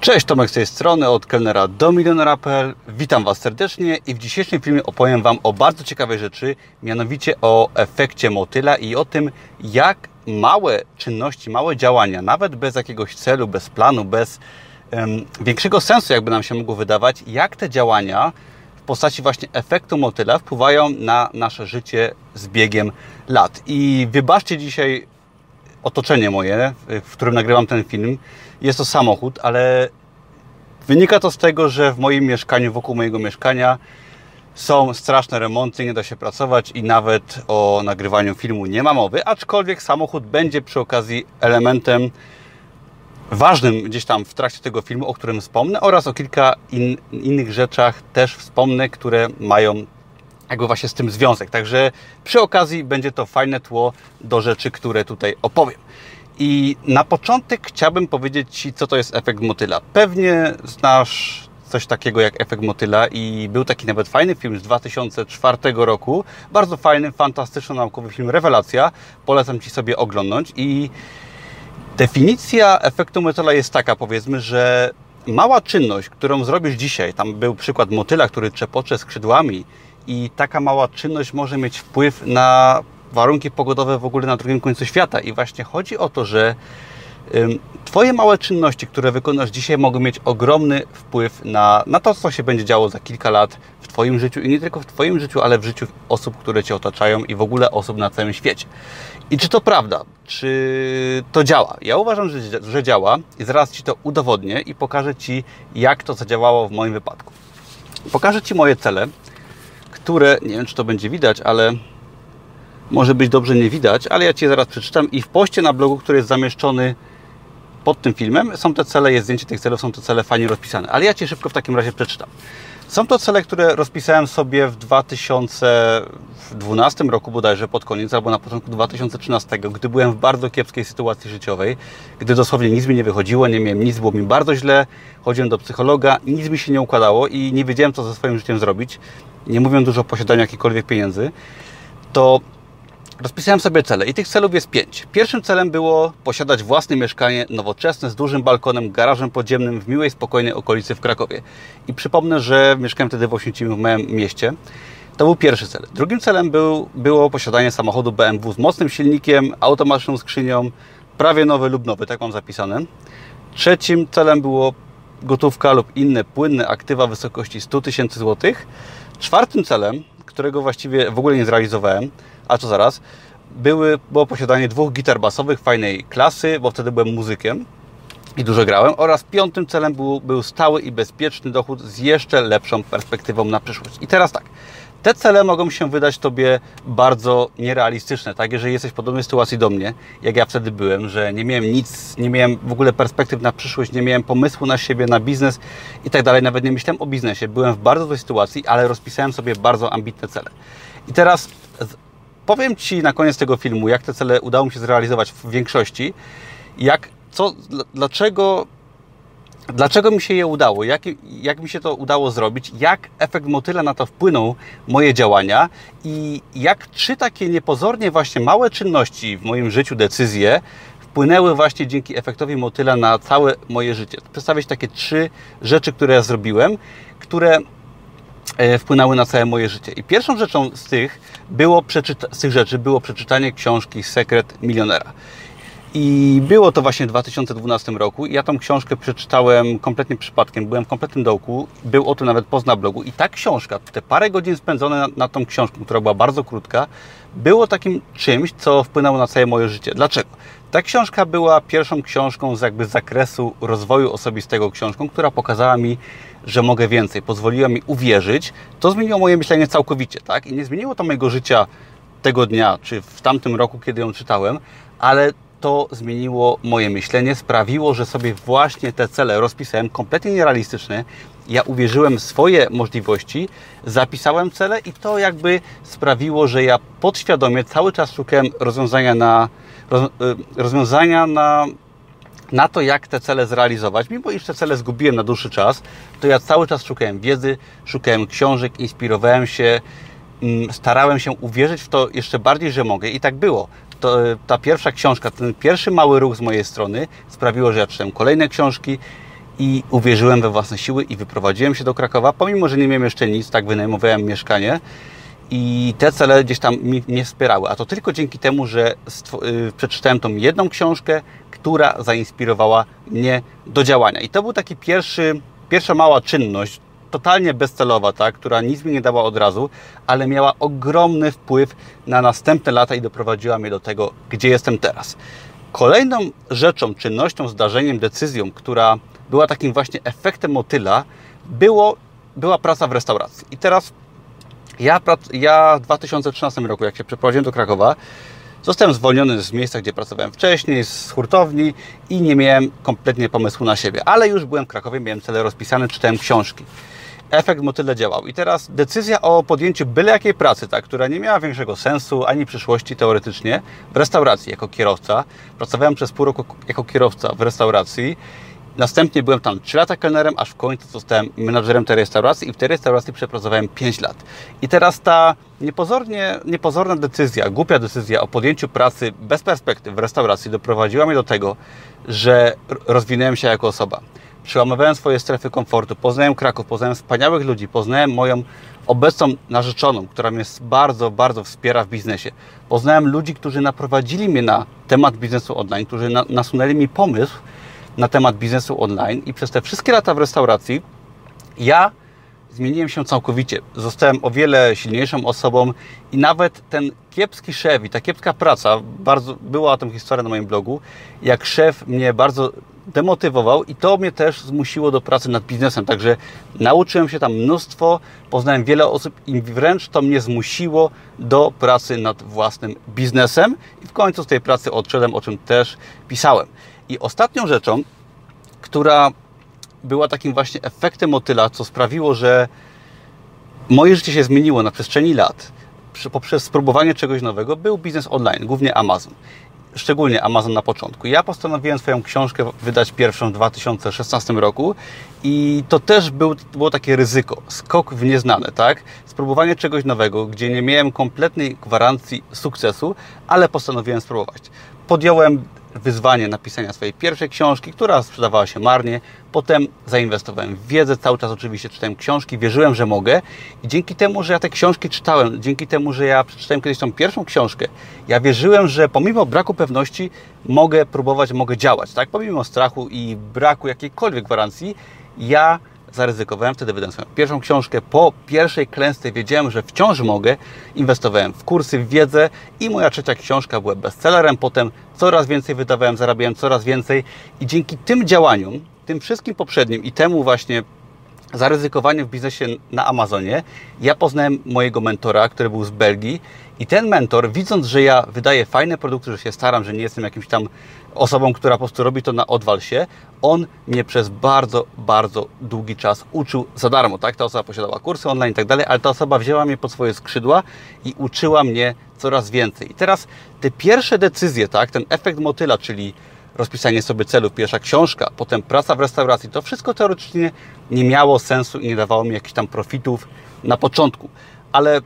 Cześć, Tomek z tej strony, od kelnera do milionera.pl. Witam Was serdecznie i w dzisiejszym filmie opowiem Wam o bardzo ciekawej rzeczy, mianowicie o efekcie motyla i o tym, jak małe czynności, małe działania, nawet bez jakiegoś celu, bez planu, bez um, większego sensu, jakby nam się mogło wydawać, jak te działania w postaci właśnie efektu motyla wpływają na nasze życie z biegiem lat. I wybaczcie dzisiaj otoczenie moje, w którym nagrywam ten film, jest to samochód, ale wynika to z tego, że w moim mieszkaniu, wokół mojego mieszkania są straszne remonty, nie da się pracować i nawet o nagrywaniu filmu nie ma mowy, aczkolwiek samochód będzie przy okazji elementem ważnym gdzieś tam w trakcie tego filmu, o którym wspomnę oraz o kilka in, innych rzeczach też wspomnę, które mają jakby właśnie z tym związek. Także przy okazji będzie to fajne tło do rzeczy, które tutaj opowiem. I na początek chciałbym powiedzieć Ci, co to jest efekt motyla. Pewnie znasz coś takiego jak efekt motyla i był taki nawet fajny film z 2004 roku. Bardzo fajny, fantastyczny naukowy film, rewelacja. Polecam Ci sobie oglądnąć i definicja efektu motyla jest taka, powiedzmy, że mała czynność, którą zrobisz dzisiaj, tam był przykład motyla, który trzepocze skrzydłami i taka mała czynność może mieć wpływ na warunki pogodowe w ogóle na drugim końcu świata. I właśnie chodzi o to, że Twoje małe czynności, które wykonasz dzisiaj, mogą mieć ogromny wpływ na, na to, co się będzie działo za kilka lat w Twoim życiu i nie tylko w Twoim życiu, ale w życiu osób, które Cię otaczają i w ogóle osób na całym świecie. I czy to prawda? Czy to działa? Ja uważam, że, że działa i zaraz Ci to udowodnię i pokażę Ci, jak to zadziałało w moim wypadku. Pokażę Ci moje cele, które, nie wiem czy to będzie widać, ale może być dobrze nie widać, ale ja Ci zaraz przeczytam i w poście na blogu, który jest zamieszczony pod tym filmem, są te cele, jest zdjęcie tych celów, są te cele fajnie rozpisane. Ale ja Ci szybko w takim razie przeczytam. Są to cele, które rozpisałem sobie w 2012 roku bodajże pod koniec, albo na początku 2013, gdy byłem w bardzo kiepskiej sytuacji życiowej, gdy dosłownie nic mi nie wychodziło, nie miałem nic, było mi bardzo źle, chodziłem do psychologa, nic mi się nie układało i nie wiedziałem, co ze swoim życiem zrobić, nie mówiąc dużo o posiadaniu jakichkolwiek pieniędzy, to Rozpisałem sobie cele i tych celów jest pięć. Pierwszym celem było posiadać własne mieszkanie nowoczesne z dużym balkonem, garażem podziemnym w miłej, spokojnej okolicy w Krakowie. I przypomnę, że mieszkałem wtedy w Oświęcimiu, w małym mieście. To był pierwszy cel. Drugim celem był, było posiadanie samochodu BMW z mocnym silnikiem, automatyczną skrzynią, prawie nowy lub nowy, tak mam zapisane. Trzecim celem było gotówka lub inne płynne aktywa w wysokości 100 tysięcy złotych. Czwartym celem, którego właściwie w ogóle nie zrealizowałem, a co zaraz, były, było posiadanie dwóch gitar basowych fajnej klasy, bo wtedy byłem muzykiem i dużo grałem. Oraz piątym celem był, był stały i bezpieczny dochód z jeszcze lepszą perspektywą na przyszłość. I teraz tak, te cele mogą się wydać Tobie bardzo nierealistyczne, tak? Jeżeli jesteś w podobnej sytuacji do mnie, jak ja wtedy byłem, że nie miałem nic, nie miałem w ogóle perspektyw na przyszłość, nie miałem pomysłu na siebie, na biznes i tak dalej, nawet nie myślałem o biznesie. Byłem w bardzo złej sytuacji, ale rozpisałem sobie bardzo ambitne cele. I teraz powiem Ci na koniec tego filmu, jak te cele udało mi się zrealizować w większości, jak, co, dlaczego, dlaczego mi się je udało, jak, jak mi się to udało zrobić, jak efekt motyla na to wpłynął moje działania i jak trzy takie niepozornie właśnie małe czynności w moim życiu, decyzje, wpłynęły właśnie dzięki efektowi motyla na całe moje życie. Przedstawić takie trzy rzeczy, które ja zrobiłem, które wpłynęły na całe moje życie. I pierwszą rzeczą z tych, było z tych rzeczy było przeczytanie książki Sekret Milionera. I było to właśnie w 2012 roku. Ja tą książkę przeczytałem kompletnie przypadkiem. Byłem w kompletnym dołku. Był o tym nawet post na blogu. I ta książka, te parę godzin spędzone na, na tą książką, która była bardzo krótka, było takim czymś, co wpłynęło na całe moje życie. Dlaczego? Ta książka była pierwszą książką z jakby zakresu rozwoju osobistego książką, która pokazała mi, że mogę więcej, pozwoliła mi uwierzyć. To zmieniło moje myślenie całkowicie, tak? I nie zmieniło to mojego życia tego dnia, czy w tamtym roku, kiedy ją czytałem, ale to zmieniło moje myślenie, sprawiło, że sobie właśnie te cele rozpisałem kompletnie nierealistyczne. Ja uwierzyłem w swoje możliwości, zapisałem cele i to jakby sprawiło, że ja podświadomie cały czas szukałem rozwiązania na, y, rozwiązania na, na to, jak te cele zrealizować. Mimo iż te cele zgubiłem na dłuższy czas, to ja cały czas szukałem wiedzy, szukałem książek, inspirowałem się, mm, starałem się uwierzyć w to jeszcze bardziej, że mogę i tak było to, ta pierwsza książka, ten pierwszy mały ruch z mojej strony sprawiło, że ja czytałem kolejne książki i uwierzyłem we własne siły i wyprowadziłem się do Krakowa, pomimo, że nie miałem jeszcze nic, tak wynajmowałem mieszkanie i te cele gdzieś tam mnie wspierały. A to tylko dzięki temu, że y, przeczytałem tą jedną książkę, która zainspirowała mnie do działania. I to był taki pierwszy, pierwsza mała czynność, totalnie bezcelowa, tak, która nic mi nie dała od razu, ale miała ogromny wpływ na następne lata i doprowadziła mnie do tego, gdzie jestem teraz. Kolejną rzeczą, czynnością, zdarzeniem, decyzją, która była takim właśnie efektem motyla, było, była praca w restauracji. I teraz ja, ja w 2013 roku, jak się przeprowadziłem do Krakowa, zostałem zwolniony z miejsca, gdzie pracowałem wcześniej, z hurtowni i nie miałem kompletnie pomysłu na siebie. Ale już byłem w Krakowie, miałem cele rozpisane, czytałem książki. Efekt motyle działał. I teraz decyzja o podjęciu byle jakiej pracy, ta, która nie miała większego sensu ani przyszłości teoretycznie, w restauracji jako kierowca. Pracowałem przez pół roku jako kierowca w restauracji Następnie byłem tam 3 lata kelnerem, aż w końcu zostałem menadżerem tej restauracji i w tej restauracji przepracowałem 5 lat. I teraz ta niepozornie, niepozorna decyzja, głupia decyzja o podjęciu pracy bez perspektyw w restauracji doprowadziła mnie do tego, że rozwinąłem się jako osoba. Przełamywałem swoje strefy komfortu, poznałem Kraków, poznałem wspaniałych ludzi, poznałem moją obecną narzeczoną, która mnie bardzo, bardzo wspiera w biznesie. Poznałem ludzi, którzy naprowadzili mnie na temat biznesu online, którzy na, nasunęli mi pomysł, na temat biznesu online i przez te wszystkie lata w restauracji ja zmieniłem się całkowicie. Zostałem o wiele silniejszą osobą i nawet ten kiepski szef i ta kiepska praca, bardzo, była o tym historia na moim blogu, jak szef mnie bardzo demotywował i to mnie też zmusiło do pracy nad biznesem. Także nauczyłem się tam mnóstwo, poznałem wiele osób i wręcz to mnie zmusiło do pracy nad własnym biznesem i w końcu z tej pracy odszedłem, o czym też pisałem. I ostatnią rzeczą, która była takim właśnie efektem motyla, co sprawiło, że moje życie się zmieniło na przestrzeni lat poprzez spróbowanie czegoś nowego, był biznes online, głównie Amazon. Szczególnie Amazon na początku. Ja postanowiłem swoją książkę wydać pierwszą w 2016 roku i to też był, było takie ryzyko, skok w nieznane, tak? Spróbowanie czegoś nowego, gdzie nie miałem kompletnej gwarancji sukcesu, ale postanowiłem spróbować. Podjąłem wyzwanie napisania swojej pierwszej książki, która sprzedawała się marnie. Potem zainwestowałem w wiedzę, cały czas oczywiście czytałem książki, wierzyłem, że mogę i dzięki temu, że ja te książki czytałem, dzięki temu, że ja przeczytałem kiedyś tą pierwszą książkę, ja wierzyłem, że pomimo braku pewności mogę próbować, mogę działać, tak? Pomimo strachu i braku jakiejkolwiek gwarancji, ja zaryzykowałem, wtedy wydałem swoją pierwszą książkę. Po pierwszej klęsce wiedziałem, że wciąż mogę. Inwestowałem w kursy, w wiedzę i moja trzecia książka była bestsellerem. Potem coraz więcej wydawałem, zarabiałem coraz więcej i dzięki tym działaniom, tym wszystkim poprzednim i temu właśnie zaryzykowaniu w biznesie na Amazonie, ja poznałem mojego mentora, który był z Belgii i ten mentor, widząc, że ja wydaję fajne produkty, że się staram, że nie jestem jakimś tam osobą, która po prostu robi to na odwal się, on mnie przez bardzo, bardzo długi czas uczył za darmo. Tak? Ta osoba posiadała kursy online i tak dalej, ale ta osoba wzięła mnie pod swoje skrzydła i uczyła mnie coraz więcej. I teraz te pierwsze decyzje, tak, ten efekt motyla, czyli rozpisanie sobie celów, pierwsza książka, potem praca w restauracji, to wszystko teoretycznie nie miało sensu i nie dawało mi jakichś tam profitów na początku. Ale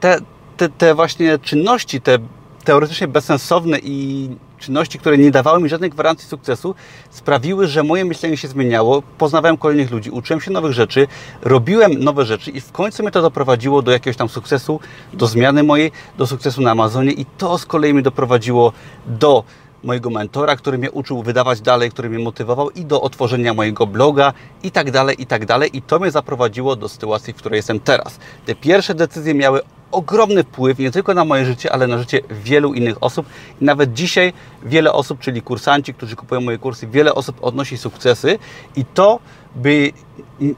te, te, te właśnie czynności, te teoretycznie bezsensowne i czynności, które nie dawały mi żadnej gwarancji sukcesu, sprawiły, że moje myślenie się zmieniało, poznawałem kolejnych ludzi, uczyłem się nowych rzeczy, robiłem nowe rzeczy i w końcu mnie to doprowadziło do jakiegoś tam sukcesu, do zmiany mojej, do sukcesu na Amazonie i to z kolei mnie doprowadziło do mojego mentora, który mnie uczył wydawać dalej, który mnie motywował i do otworzenia mojego bloga i tak dalej, i tak dalej. I to mnie zaprowadziło do sytuacji, w której jestem teraz. Te pierwsze decyzje miały ogromny wpływ nie tylko na moje życie, ale na życie wielu innych osób. I nawet dzisiaj wiele osób, czyli kursanci, którzy kupują moje kursy, wiele osób odnosi sukcesy i to by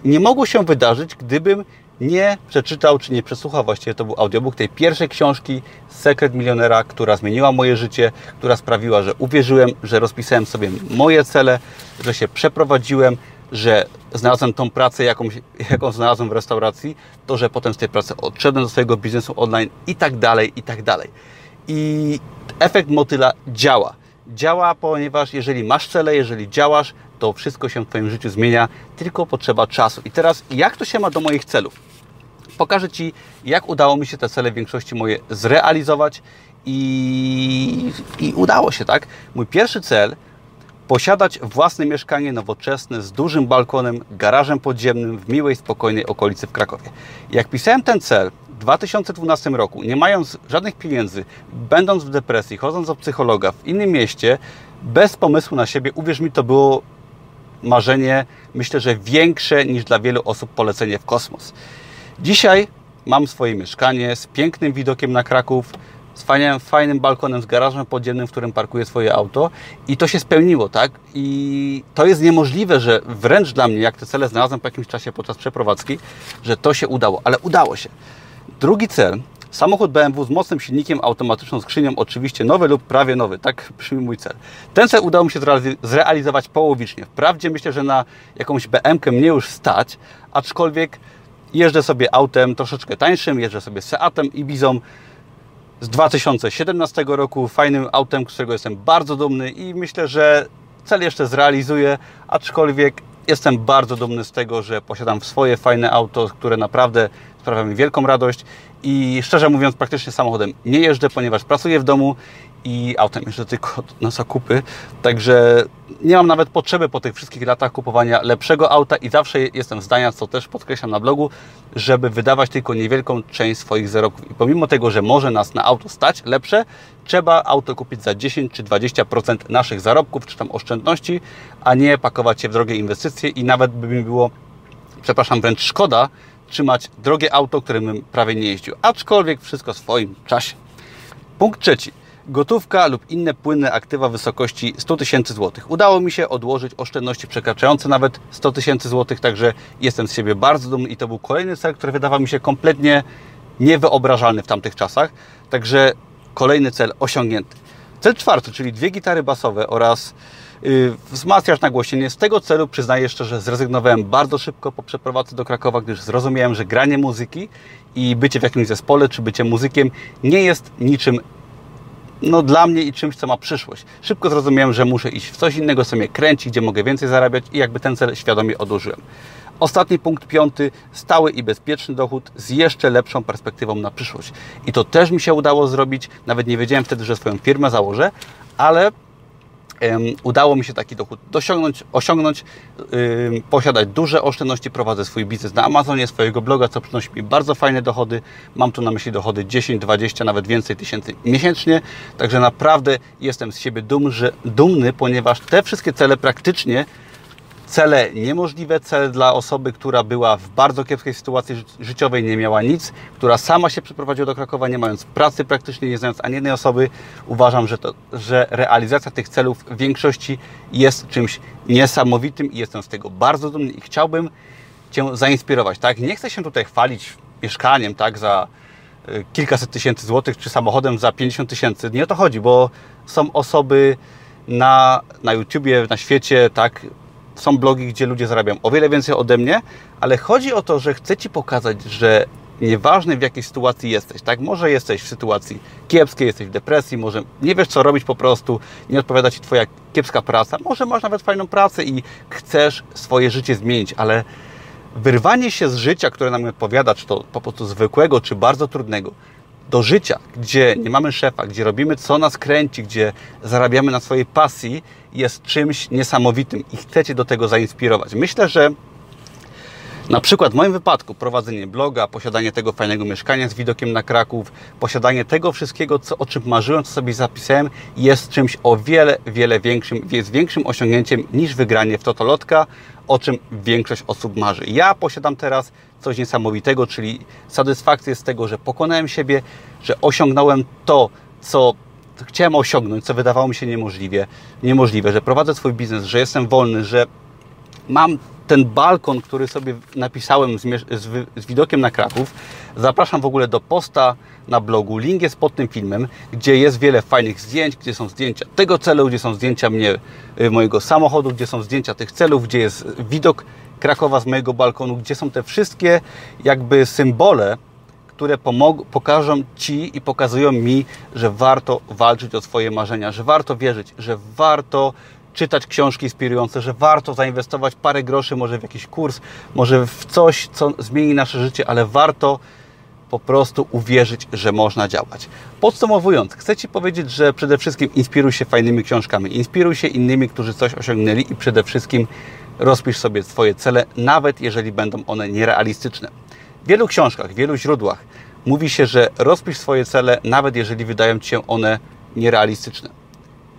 nie mogło się wydarzyć, gdybym nie przeczytał, czy nie przesłuchał, właściwie to był audiobook tej pierwszej książki Sekret Milionera, która zmieniła moje życie, która sprawiła, że uwierzyłem, że rozpisałem sobie moje cele, że się przeprowadziłem, że znalazłem tą pracę, jaką, jaką znalazłem w restauracji, to, że potem z tej pracy odszedłem do swojego biznesu online i tak dalej, i tak dalej. I efekt motyla działa. Działa, ponieważ jeżeli masz cele, jeżeli działasz, to wszystko się w Twoim życiu zmienia, tylko potrzeba czasu. I teraz, jak to się ma do moich celów? Pokażę Ci, jak udało mi się te cele w większości moje zrealizować i, i udało się, tak? Mój pierwszy cel posiadać własne mieszkanie nowoczesne z dużym balkonem, garażem podziemnym w miłej, spokojnej okolicy w Krakowie. Jak pisałem ten cel w 2012 roku, nie mając żadnych pieniędzy, będąc w depresji, chodząc do psychologa w innym mieście, bez pomysłu na siebie, uwierz mi, to było marzenie, myślę, że większe niż dla wielu osób polecenie w kosmos. Dzisiaj mam swoje mieszkanie z pięknym widokiem na Kraków, z fajnym, fajnym balkonem, z garażem podziemnym, w którym parkuję swoje auto i to się spełniło, tak? I to jest niemożliwe, że wręcz dla mnie, jak te cele znalazłem po jakimś czasie podczas przeprowadzki, że to się udało, ale udało się. Drugi cel, samochód BMW z mocnym silnikiem, automatyczną skrzynią, oczywiście nowy lub prawie nowy, tak brzmi mój cel. Ten cel udało mi się zrealizować połowicznie. Wprawdzie myślę, że na jakąś BM-kę mnie już stać, aczkolwiek jeżdżę sobie autem troszeczkę tańszym, jeżdżę sobie Seatem Ibizą, z 2017 roku, fajnym autem, z którego jestem bardzo dumny i myślę, że cel jeszcze zrealizuję, aczkolwiek jestem bardzo dumny z tego, że posiadam swoje fajne auto, które naprawdę sprawia mi wielką radość i szczerze mówiąc praktycznie samochodem nie jeżdżę, ponieważ pracuję w domu i autem jeżdżę tylko na zakupy, także nie mam nawet potrzeby po tych wszystkich latach kupowania lepszego auta i zawsze jestem zdania, co też podkreślam na blogu, żeby wydawać tylko niewielką część swoich zarobków. I pomimo tego, że może nas na auto stać lepsze, trzeba auto kupić za 10 czy 20% naszych zarobków, czy tam oszczędności, a nie pakować się w drogie inwestycje i nawet by mi było, przepraszam, wręcz szkoda trzymać drogie auto, którym prawie nie jeździł. Aczkolwiek wszystko w swoim czasie. Punkt trzeci gotówka lub inne płynne aktywa wysokości 100 tysięcy złotych. Udało mi się odłożyć oszczędności przekraczające nawet 100 tysięcy złotych, także jestem z siebie bardzo dumny i to był kolejny cel, który wydawał mi się kompletnie niewyobrażalny w tamtych czasach. Także kolejny cel osiągnięty. Cel czwarty, czyli dwie gitary basowe oraz yy, wzmacniacz nagłośnienie. Z tego celu przyznaję szczerze, zrezygnowałem bardzo szybko po przeprowadzce do Krakowa, gdyż zrozumiałem, że granie muzyki i bycie w jakimś zespole, czy bycie muzykiem nie jest niczym no, dla mnie i czymś, co ma przyszłość. Szybko zrozumiałem, że muszę iść w coś innego, co mnie kręci, gdzie mogę więcej zarabiać i jakby ten cel świadomie odłożyłem. Ostatni punkt piąty, stały i bezpieczny dochód z jeszcze lepszą perspektywą na przyszłość. I to też mi się udało zrobić. Nawet nie wiedziałem wtedy, że swoją firmę założę, ale udało mi się taki dochód dosiągnąć, osiągnąć, posiadać duże oszczędności, prowadzę swój biznes na Amazonie, swojego bloga, co przynosi mi bardzo fajne dochody. Mam tu na myśli dochody 10, 20, nawet więcej tysięcy miesięcznie. Także naprawdę jestem z siebie dumny, dumny ponieważ te wszystkie cele praktycznie cele niemożliwe, cel dla osoby, która była w bardzo kiepskiej sytuacji życiowej, nie miała nic, która sama się przeprowadziła do Krakowa, nie mając pracy praktycznie, nie znając ani jednej osoby. Uważam, że, to, że realizacja tych celów w większości jest czymś niesamowitym i jestem z tego bardzo dumny i chciałbym Cię zainspirować. Tak? Nie chcę się tutaj chwalić mieszkaniem tak, za y, kilkaset tysięcy złotych, czy samochodem za 50 tysięcy. Nie o to chodzi, bo są osoby na, na YouTubie, na świecie, tak, są blogi, gdzie ludzie zarabiają o wiele więcej ode mnie, ale chodzi o to, że chcę Ci pokazać, że nieważne w jakiej sytuacji jesteś, tak? Może jesteś w sytuacji kiepskiej, jesteś w depresji, może nie wiesz co robić po prostu, nie odpowiada Ci Twoja kiepska praca, może masz nawet fajną pracę i chcesz swoje życie zmienić, ale wyrwanie się z życia, które nam odpowiada, czy to po prostu zwykłego, czy bardzo trudnego, do życia, gdzie nie mamy szefa, gdzie robimy co nas kręci, gdzie zarabiamy na swojej pasji, jest czymś niesamowitym i chcecie do tego zainspirować. Myślę, że na przykład w moim wypadku prowadzenie bloga, posiadanie tego fajnego mieszkania z widokiem na Kraków, posiadanie tego wszystkiego, co, o czym marzyłem, co sobie zapisałem, jest czymś o wiele, wiele większym, jest większym osiągnięciem niż wygranie w Totolotka, o czym większość osób marzy. Ja posiadam teraz coś niesamowitego, czyli satysfakcję z tego, że pokonałem siebie, że osiągnąłem to, co chciałem osiągnąć, co wydawało mi się niemożliwe, niemożliwe, że prowadzę swój biznes, że jestem wolny, że mam ten balkon, który sobie napisałem z, z, z, widokiem na Kraków. Zapraszam w ogóle do posta na blogu. Link jest pod tym filmem, gdzie jest wiele fajnych zdjęć, gdzie są zdjęcia tego celu, gdzie są zdjęcia mnie, y, mojego samochodu, gdzie są zdjęcia tych celów, gdzie jest widok Krakowa z mojego balkonu, gdzie są te wszystkie jakby symbole, które pokażą Ci i pokazują mi, że warto walczyć o swoje marzenia, że warto wierzyć, że warto czytać książki inspirujące, że warto zainwestować parę groszy może w jakiś kurs, może w coś, co zmieni nasze życie, ale warto po prostu uwierzyć, że można działać. Podsumowując, chcę Ci powiedzieć, że przede wszystkim inspiruj się fajnymi książkami, inspiruj się innymi, którzy coś osiągnęli i przede wszystkim rozpisz sobie swoje cele, nawet jeżeli będą one nierealistyczne. W wielu książkach, w wielu źródłach mówi się, że rozpisz swoje cele, nawet jeżeli wydają Ci się one nierealistyczne.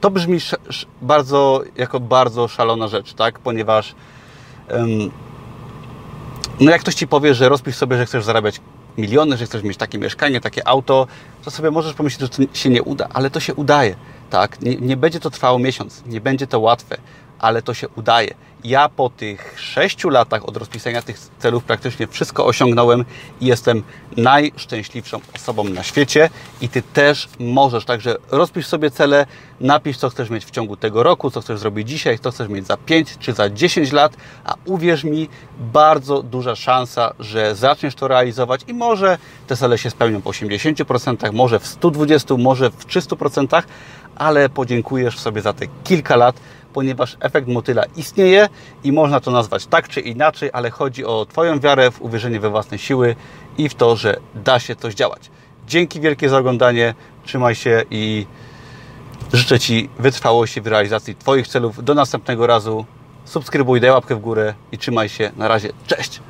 To brzmi bardzo, jako bardzo szalona rzecz, tak? ponieważ no jak ktoś Ci powie, że rozpisz sobie, że chcesz zarabiać miliony, że chcesz mieć takie mieszkanie, takie auto, to sobie możesz pomyśleć, że to się nie uda, ale to się udaje. Tak? Nie, nie będzie to trwało miesiąc, nie będzie to łatwe, ale to się udaje ja po tych sześciu latach od rozpisania tych celów praktycznie wszystko osiągnąłem i jestem najszczęśliwszą osobą na świecie i Ty też możesz. Także rozpisz sobie cele, napisz co chcesz mieć w ciągu tego roku, co chcesz zrobić dzisiaj, co chcesz mieć za 5 czy za 10 lat, a uwierz mi, bardzo duża szansa, że zaczniesz to realizować i może te cele się spełnią w 80%, może w 120%, może w 300%, ale podziękujesz sobie za te kilka lat, ponieważ efekt motyla istnieje i można to nazwać tak czy inaczej, ale chodzi o Twoją wiarę w uwierzenie we własne siły i w to, że da się coś działać. Dzięki wielkie za oglądanie, trzymaj się i życzę Ci wytrwałości w realizacji Twoich celów. Do następnego razu. Subskrybuj, daj łapkę w górę i trzymaj się. Na razie. Cześć!